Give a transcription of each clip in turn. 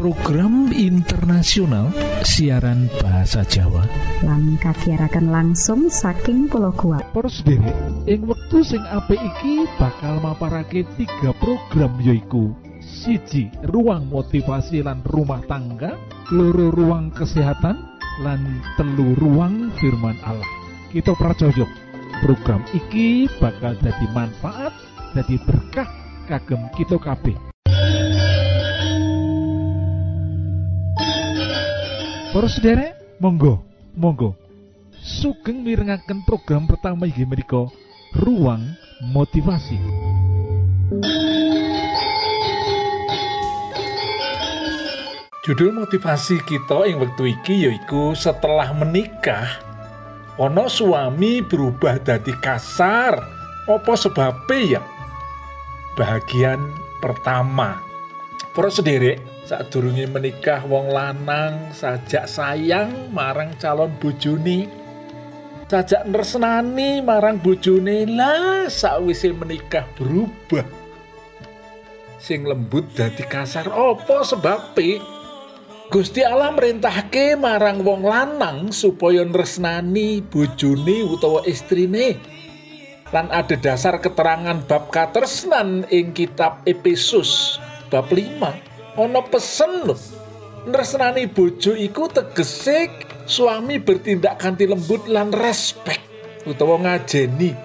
program internasional siaran bahasa Jawa. Lan kagiatan langsung saking pulau kuat sendiri ing wektu sing apik iki bakal maparake tiga program yoiku siji ruang motivasi lan rumah tangga. Loro ruang kesehatan. Lan telu ruang firman Allah. Kita pracojok program iki bakal jadi manfaat jadi berkah kagem kita kabeh Para sederek, monggo, monggo. Sugeng mirengaken program pertama inggih menika Ruang Motivasi. Judul motivasi kita ing wektu iki yaiku setelah menikah ono suami berubah dadi kasar. Apa sebabnya ya? Bagian pertama. Para sederek, sadurunge menikah wong lanang sajak sayang marang calon bojone. Sajak nresnani marang bojone. Lah sakwise menikah berubah. Sing lembut dadi kasar. Apa sebabe Gusti Allah merintahke marang wong lanang supaya nresnani bojone utawa istrine. Lan ada dasar keterangan bab katresnan ing kitab Efesus bab 5 ono pesen loh Nresnani bojo iku tegese suami bertindak kanthi lembut lan respek utawa ngajeni.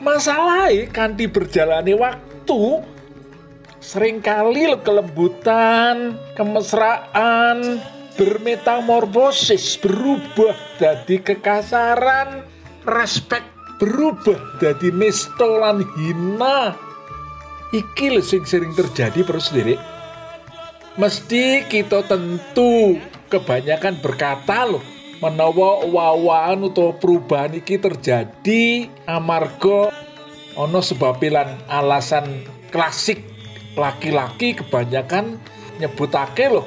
Masalahnya kanthi berjalani waktu sering kali lo kelembutan kemesraan bermetamorfosis berubah dari kekasaran respek berubah dari nestolan hina. Iki lho sing sering terjadi terus sendiri mesti kita tentu kebanyakan berkata loh menawa wawan atau perubahan iki terjadi amarga ono sebabilan alasan klasik. Laki-laki kebanyakan nyebutake loh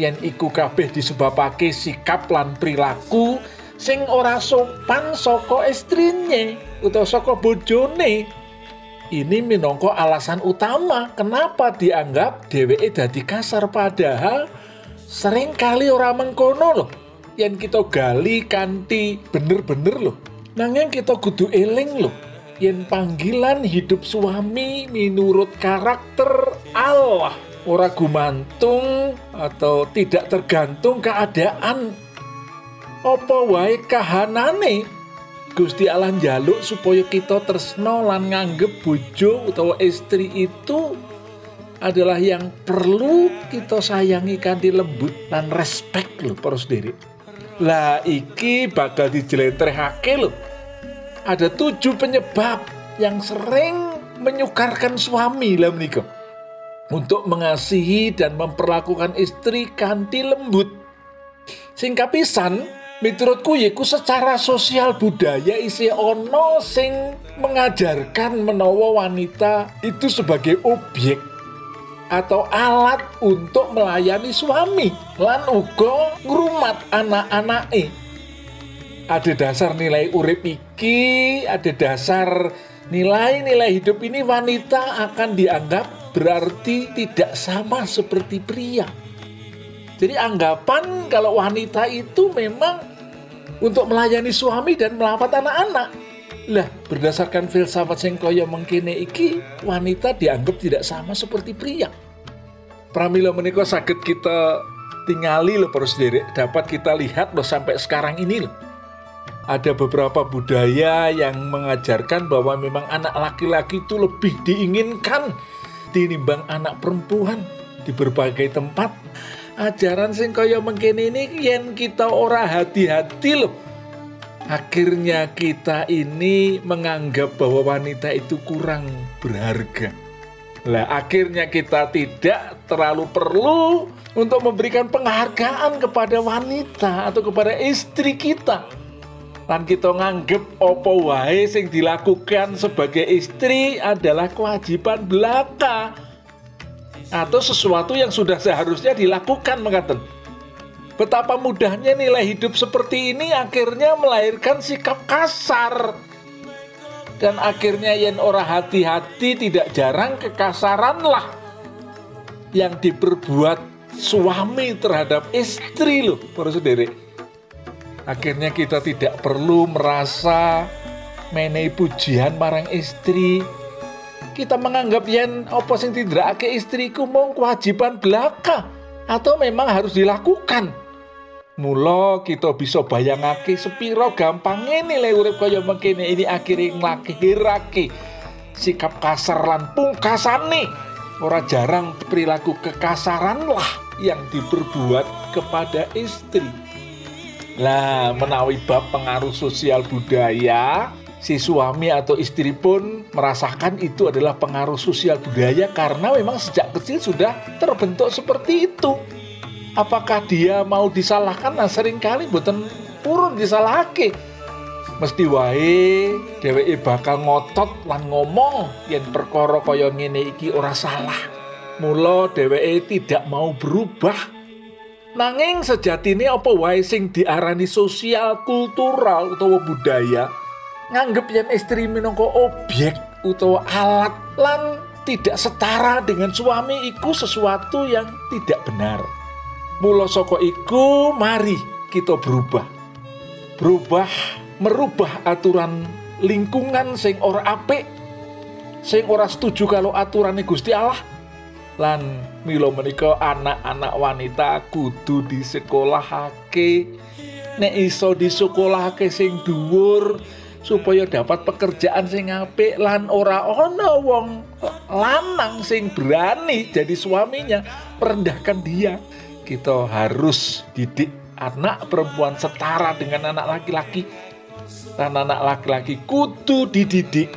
yen iku kabeh disebabake sikap lan perilaku sing ora sopan saka istrine utawa saka bojone ini minangka alasan utama kenapa dianggap dheweke dadi kasar padahal sering kali ora mengkono loh yang kita gali kanthi bener-bener loh nanging kita kudu eling loh yen panggilan hidup suami menurut karakter Allah ora gumantung atau tidak tergantung keadaan apa wae kahanane Gusti Allah njaluk supaya kita tresno lan nganggep bojo utawa istri itu adalah yang perlu kita sayangi kanthi lembut dan respect lho para sendiri. Lah iki bakal dijelentrehake lho. Ada tujuh penyebab yang sering menyukarkan suami lah menikah untuk mengasihi dan memperlakukan istri kanthi lembut. Sing kapisan, miturutku yiku secara sosial budaya isi ono sing mengajarkan menawa wanita itu sebagai objek atau alat untuk melayani suami lan uga ngrumat anak-anake. Ada dasar nilai urip iki ada dasar nilai-nilai hidup ini wanita akan dianggap berarti tidak sama seperti pria. Jadi anggapan kalau wanita itu memang untuk melayani suami dan merawat anak-anak. Lah, berdasarkan filsafat sing kaya mengkene iki, wanita dianggap tidak sama seperti pria. Pramila menika sakit kita tingali loh para sendiri, dapat kita lihat loh sampai sekarang ini loh. Ada beberapa budaya yang mengajarkan bahwa memang anak laki-laki itu lebih diinginkan tinimbang anak perempuan di berbagai tempat ajaran sing kaya mengkene ini yen kita ora hati-hati loh. Akhirnya kita ini menganggap bahwa wanita itu kurang berharga. Lah akhirnya kita tidak terlalu perlu untuk memberikan penghargaan kepada wanita atau kepada istri kita. Dan kita nganggep opo wae sing dilakukan sebagai istri adalah kewajiban belaka atau sesuatu yang sudah seharusnya dilakukan mengatakan betapa mudahnya nilai hidup seperti ini akhirnya melahirkan sikap kasar dan akhirnya yang orang hati-hati tidak jarang kekasaran lah yang diperbuat suami terhadap istri loh, para saudara. Akhirnya kita tidak perlu merasa menehi pujian marang istri. Kita menganggap yen apa sing ake istriku mau kewajiban belaka atau memang harus dilakukan. Mula kita bisa bayangake sepiro gampang ini le urip kaya mengkene ini akhirnya nglakirake sikap kasar lan pungkasane. Ora jarang perilaku kekasaran lah yang diperbuat kepada istri. Lah menawi bab pengaruh sosial budaya, si suami atau istri pun merasakan itu adalah pengaruh sosial budaya karena memang sejak kecil sudah terbentuk seperti itu. Apakah dia mau disalahkan? Nah sering kali buatan purun disalahake. Mesti wae dheweke bakal ngotot lan ngomong yen perkara kaya ngene iki ora salah. Mula dheweke tidak mau berubah Nanging sejatine apa wae sing diarani sosial kultural utawa budaya nganggep yen istri minangka objek utawa alat lan tidak setara dengan suami iku sesuatu yang tidak benar. Mula saka iku mari kita berubah. Berubah merubah aturan lingkungan sing ora apik, sing ora setuju kalau aturan Gusti Allah. Lan milo menika anak-anak wanita kudu disekolahake nek iso disekolahake sing dhuwur supaya dapat pekerjaan sing apik lan ora ana wong lanang sing berani jadi suaminya merendahkan dia. Kita harus didik anak perempuan setara dengan anak laki-laki. Dan anak laki-laki kudu dididik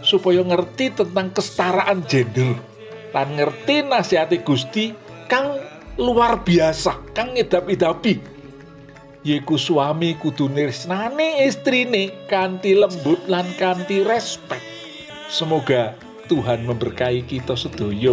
supaya ngerti tentang kesetaraan gender. Dan ngerti nasihati Gusti kang luar biasa kang ngedap-idapi Yiku suami kudu istri istrine kanti lembut lan kanti respek. Semoga Tuhan memberkahi kita sedoyo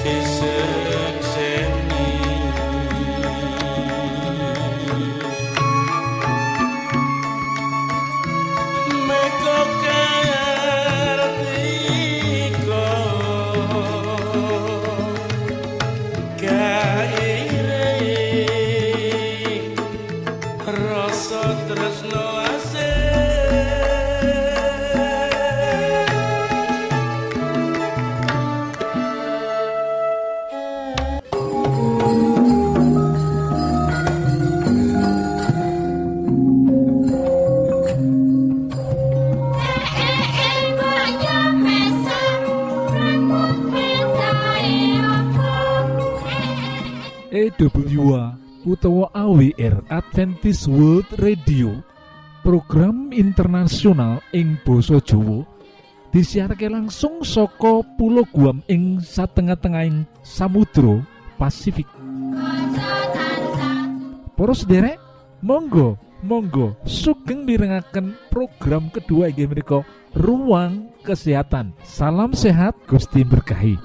esquecer. AWA utawa AWR Adventist World Radio. Program internasional ing Boso Jowo disiharke langsung soko pulau Guam ing satengah-tengahing Samudro Pasifik. Poros derek Monggo Monggo sugeng mirengaken program kedua inggih ruang kesehatan. Salam sehat Gusti berkahi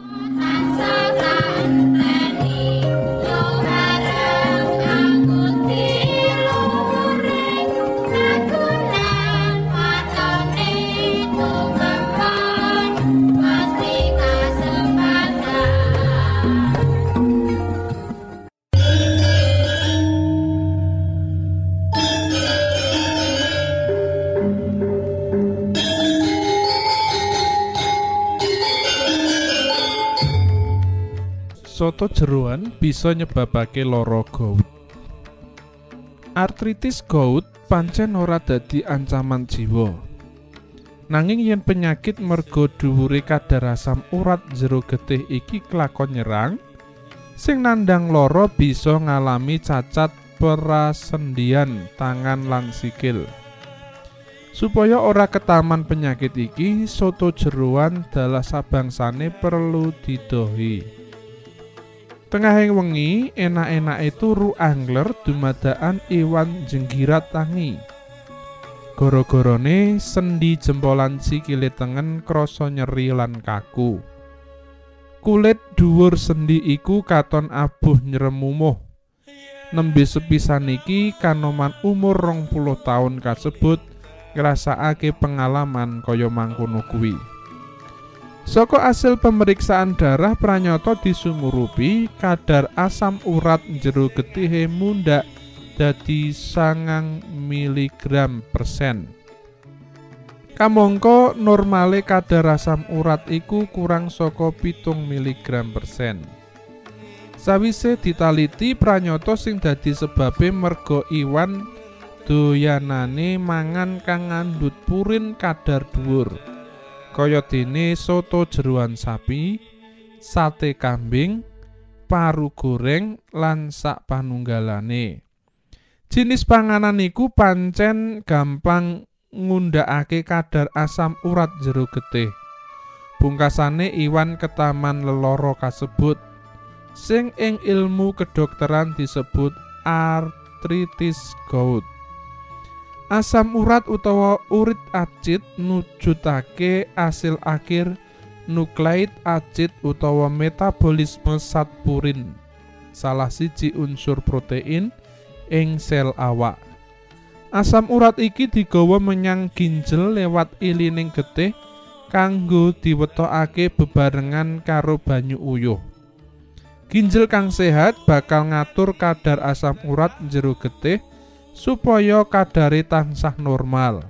soto jeruan bisa nyebabake loro gout. Artritis gout pancen ora dadi ancaman jiwa. Nanging yen penyakit mergo dhuwure kadar asam urat jero getih iki kelakon nyerang, sing nandang loro bisa ngalami cacat perasendian tangan lan sikil. Supaya ora ketaman penyakit iki, soto jeruan dalah sabangsane perlu didohi. Tengahing wengi, enak-enak itu ru angler dumadaan iwan jenggirat tangi. Goro-gorone sendi jempolan sikile tengen krasa nyeri lan kaku. Kulit dhuwur sendi iku katon abuh nyeremumuh. Nembe sepisan iki kanoman umur rong puluh tahun kasebut ngrasakake pengalaman kaya mangkono kuwi. Saka asil pemeriksaan darah pranyata disumurupi kadar asam urat jero getihe mundak dadi sangang miligram persen. Kamangka normale kadar asam urat iku kurang saka pitung miligram persen. Sawise ditaliti pranyata sing dadi sebabe merga iwan doyanane mangan kang ngandhut purin kadar dhuwur. Kaya dene soto jeruan sapi, sate kambing, paru goreng lan sak panunggalane. Jinis panganan iku pancen gampang ngundhakake kadar asam urat jero getih. Pungkasane iwan ketaman leloro kasebut sing ing ilmu kedokteran disebut artritis gout. Asam urat utawa urit acid nujutake asil akhir nukleid acid utawa metabolisme zat purin. Salah siji unsur protein ing sel awak. Asam urat iki digawa menyang ginjel lewat ilining getih kanggo diwetokake bebarengan karo banyu uyuh. Ginjel kang sehat bakal ngatur kadar asam urat jero getih supaya kadare tansah normal.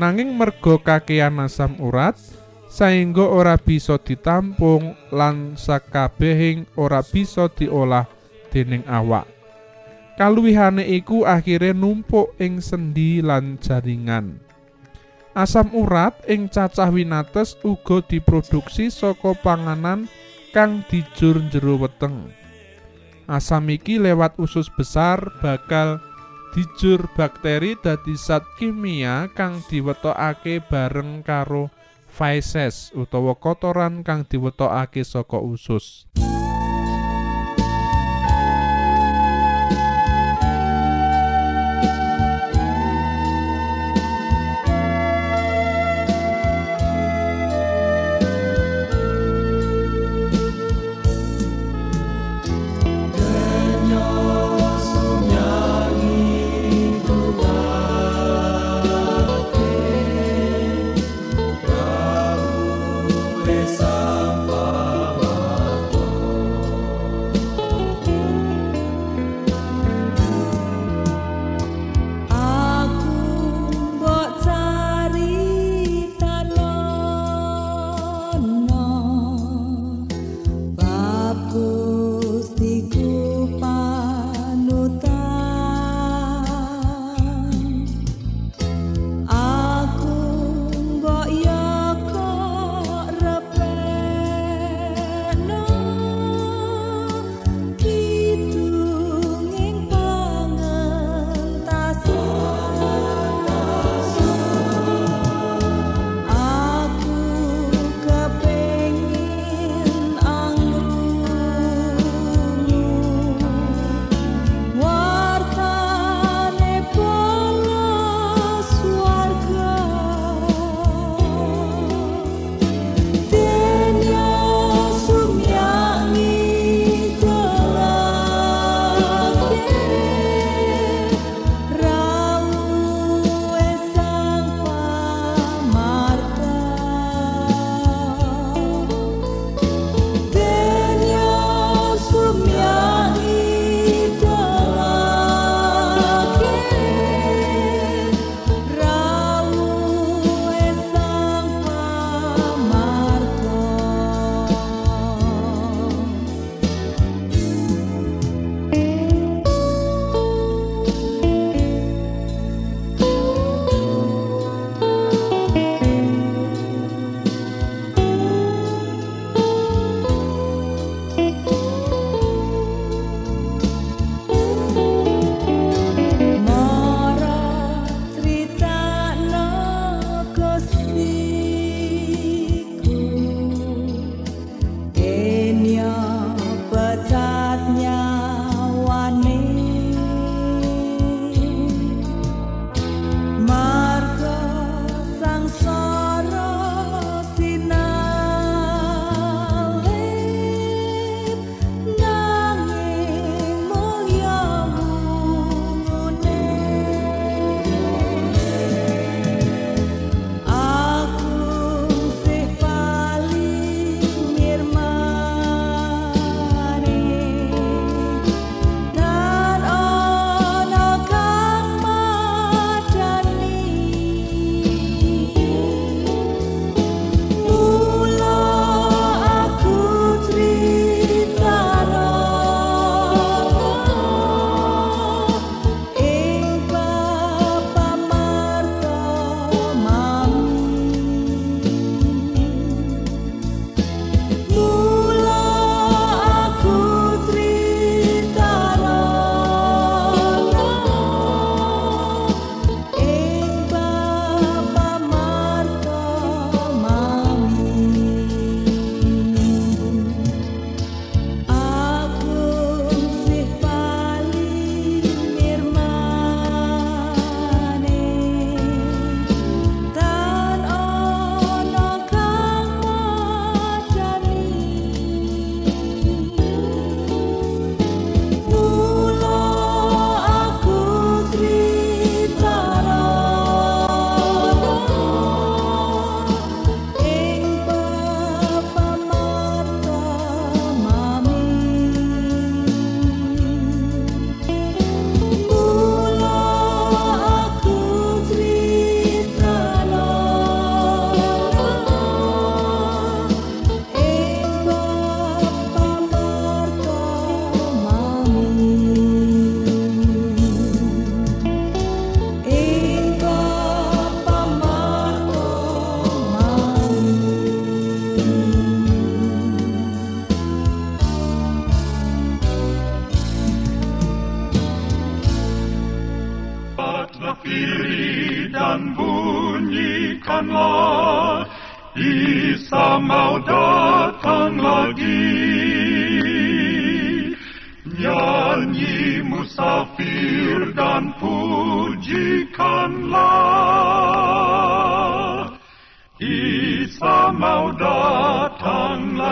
Nanging merga kakean asam urat saengga ora bisa ditampung lan sakabehing ora bisa diolah dening awak. Kaluwihane iku akhire numpuk ing sendi lan jaringan. Asam urat ing cacah winates uga diproduksi saka panganan kang dijur jero weteng. Asam iki lewat usus besar bakal dijur bakteri dadi zat kimia kang diwetokake bareng karo feces utawa kotoran kang diwetokake saka usus.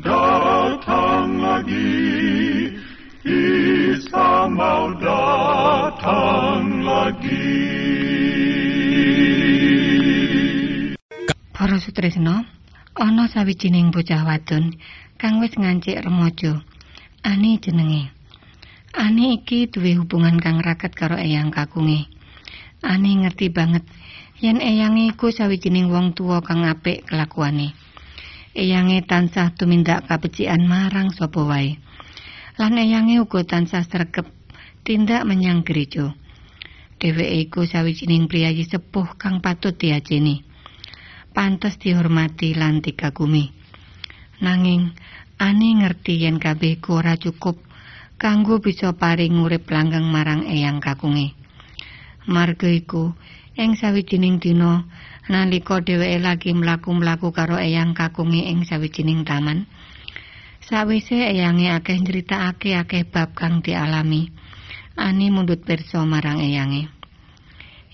datang lagi, Isa mau datang lagi. Para Sutrisno, ana sawijining bocah wadon kang wis ngancik remaja. Ani jenenge. Ani iki duwe hubungan kang raket karo eyang kakunge. Ani ngerti banget yen eyange iku sawijining wong tuwa kang apik kelakuane. Eyange tansah tumindak kabecikan marang sapa wae. Lan eyange uga tansah sregep tindak menyang gereja. Dheweke iku sawijining priyayi sepuh kang patut diajeni. Pantes dihormati lan dikagumi. Nanging Ani ngerti yen kabeh ora cukup kanggo bisa paring urip langgeng marang eyang kakunge. Marga iku ing sawijining dina nalika dheweke lagi mlaku-mlaku karo eyang kakunge ing sawijining taman. Sawise eyange akeh nyritakake akeh bab kang dialami, Ani mundut pirsa marang eyange.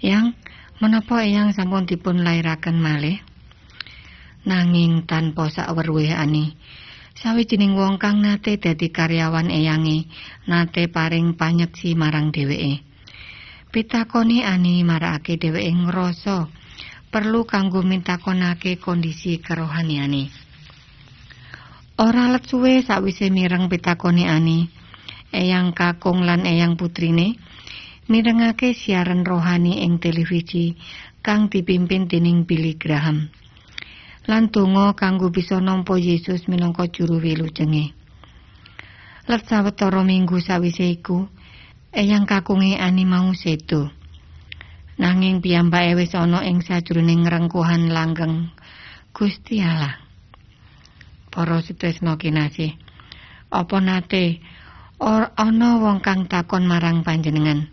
Yang menapa eyang sampun dipun lairaken malih? Nanging tanpa sakweruhe Ani, sawijining wong kang nate dadi karyawan eyange nate paring panyeksi marang dheweke. Pitakone Ani marakake dheweke ngrasa perlu kanggo mintakonake kondisi kerohaniane. Ora let suwe sakwise mireng pitakone Ani, eyang kakung lan eyang putrine mirengake siaran rohani ing televisi kang dipimpin dening Billy Graham. Lan donga kanggo bisa nampa Yesus minangka juru wilujenge. Let sawetara minggu sawise iku, eyang kakunge Ani mau sedo. Nanging piyambake wis ana ing sajroning rengkuhan langgeng Gusti Allah. Para sutresna kinasih, apa nate or ana wong kang takon marang panjenengan?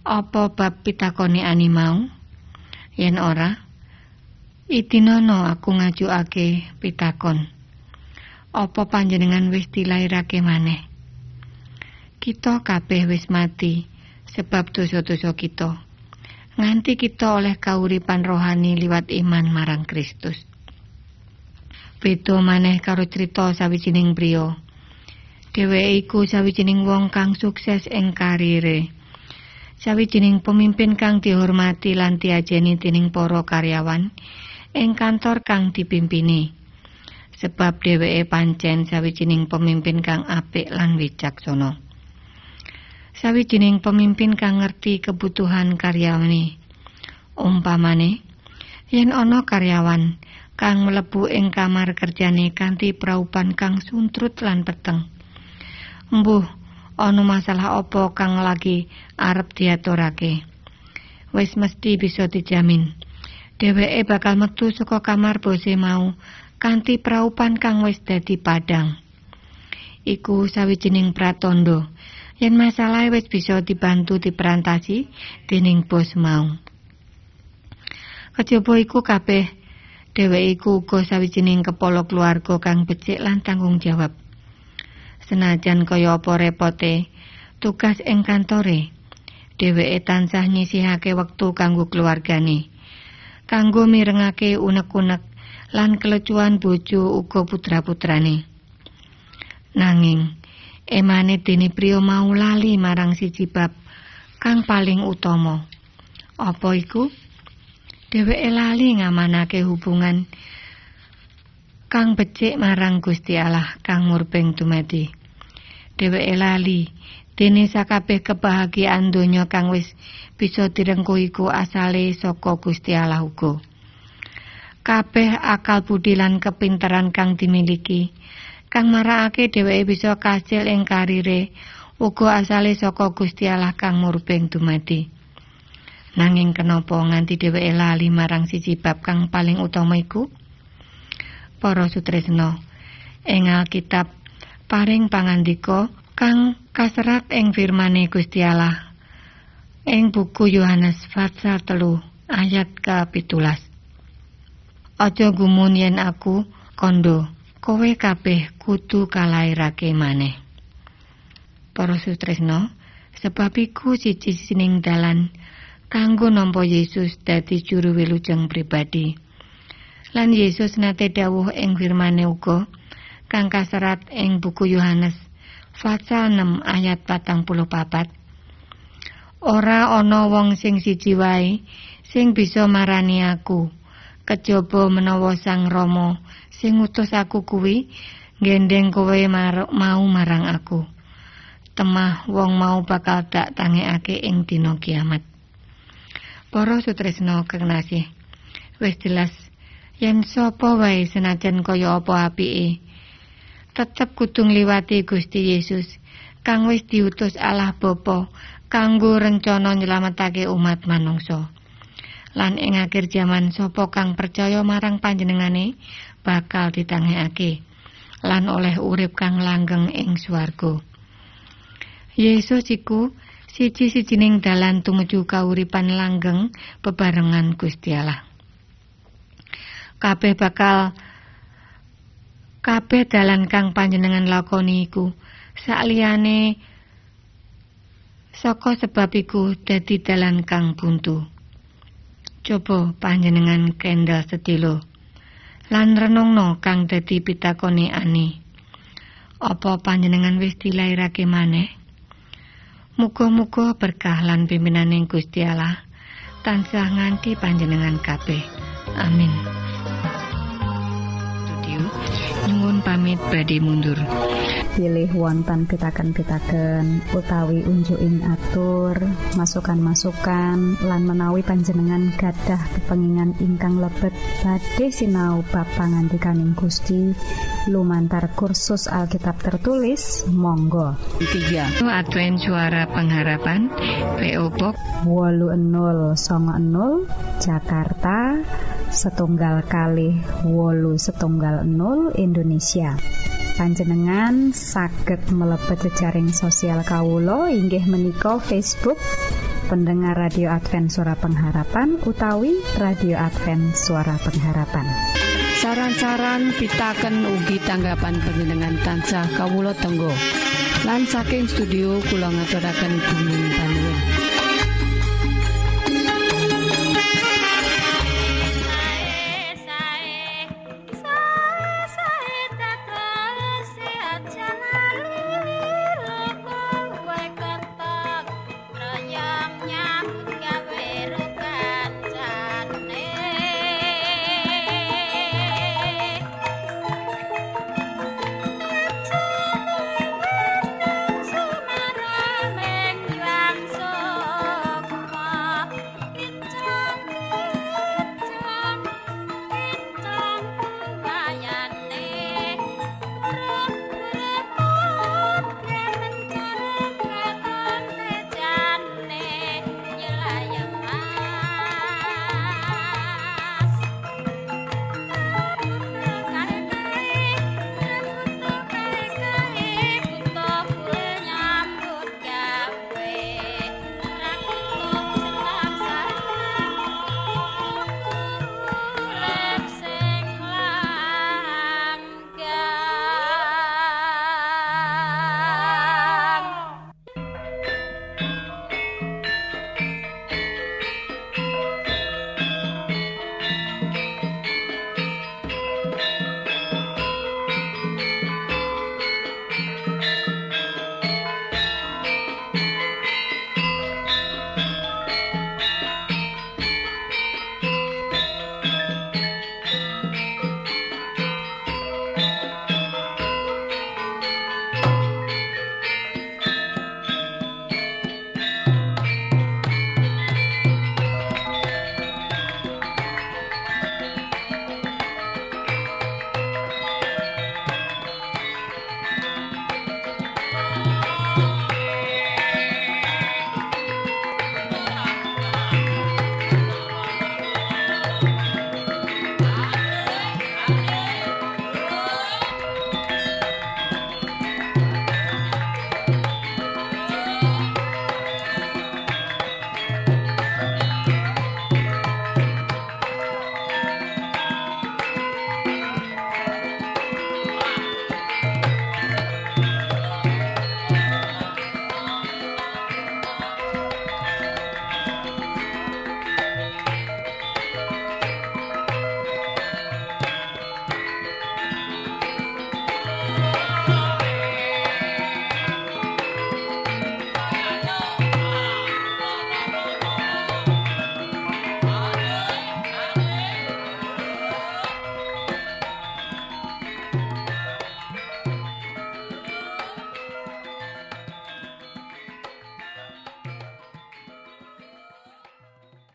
Apa bab pitakone Ani mau? Yen ora, itinono aku ngajukake pitakon. Apa panjenengan wis dilairake maneh? Kita kabeh wis mati sebab dosa-dosa kita. Nganti kita oleh kauripan rohani liwat iman marang Kristus. Beda maneh karo crita sawijining priya. Dheweke iku sawijining wong kang sukses ing karire. Sawijining pemimpin kang dihormati lan diajeni dening para karyawan ing kantor kang dipimpini. Sebab dheweke pancen sawijining pemimpin kang apik lan wicaksana. Sawijining pemimpin kang ngerti kebutuhan karyawane. Umpamane, yen ana karyawan kang mlebu ing kamar kerjane kanthi praupan kang suntrut lan peteng. Mbuh, ana masalah apa kang lagi arep diaturake. Wis mesti bisa dijamin. Dheweke bakal metu saka kamar bose mau kanthi praupan kang wis dadi padang. Iku sawijining pratandha yen masalah wis bisa dibantu diperantasi dening bos mau. Kejaba iku kabeh dheweke iku uga sawijining kepala keluarga kang becik lan tanggung jawab. Senajan kaya apa repote tugas ing kantore, dheweke tansah nyisihake wektu kanggo keluargane. Kanggo mirengake unek-unek lan kelecuan bojo uga putra-putrane. Nanging emane dene priya mau lali marang siji bab kang paling utama. Apa iku? Dheweke lali ngamanake hubungan kang becik marang Gusti Allah kang murbeng dumadi. Dheweke lali Dene sakabeh kebahagiaan donya kang wis bisa direngku iku asale saka Gusti Allah uga. Kabeh akal budi lan kepinteran kang dimiliki kang marakake dheweke bisa kasil ing karire uga asale saka Gusti Allah kang murbeng dumadi. Nanging kenapa nganti dheweke lali marang siji bab kang paling utama iku? Para sutresna, ing Alkitab paring pangandika kang kaserat ing firmane Gusti Allah ing buku Yohanes pasal telu ayat ke-17. Aja gumun yen aku kondo, kowe kabeh kudu kalairake maneh. Para sutresna, sebab iku siji-sining dalan kanggo nampa Yesus dadi juru wilujeng pribadi. Lan Yesus nate dawuh ing firmane uga kang kaserat ing buku Yohanes pasal 6 ayat 44. Ora ana wong sing siji wae sing bisa marani aku kejaba menawa Sang Rama sing ngutus aku kuwi gendeng kowe mau marang aku. Temah wong mau bakal tak tangekake ing dina kiamat. Para sutresna kekasih, wis jelas yen sapa wae senajan kaya apa apike, tetep kudu ngliwati Gusti Yesus kang wis diutus Allah Bapa kanggo rencana nyelametake umat manungsa. lan ing akhir jaman sapa kang percaya marang panjenengane bakal ditangekake lan oleh urip kang langgeng ing swarga. Yesus iku siji-sijining dalan tumuju kauripan langgeng bebarengan Gusti Allah. Kabeh bakal kabeh dalan kang panjenengan lakoni iku sakliyane saka sebab iku dadi dalan kang buntu. Coba panjenengan kendal sedilo. Lan renungno kang dadi pitakone ani. Apa panjenengan wis dilairake maneh? Muga-muga berkah lan pimpinan Gusti Allah tansah nganti panjenengan kabeh. Amin. Studio nyuwun pamit badhe mundur. pilih wonten pitaken-pitaken utawi unjuking atur masukan-masukan lan menawi panjenengan gadah kepengingan ingkang lebet badhe sinau ba pangantikaning Gusti. Lumantar kursus Alkitab tertulis Monggo. 3 Advent suara pengharapan PO Box 00 Jakarta setunggal kali wolu setunggal 0 Indonesia. Panjenengan saged mlebet jejaring sosial Kawulo inggih menika Facebook pendengar radio Advent suara pengharapan utawi radio Advent suara pengharapan. Saran-saran pitaken ugi tanggapan panjenengan tansah Kawulo Tenggo. Lan saking studio kula ngaturaken bumi panuwun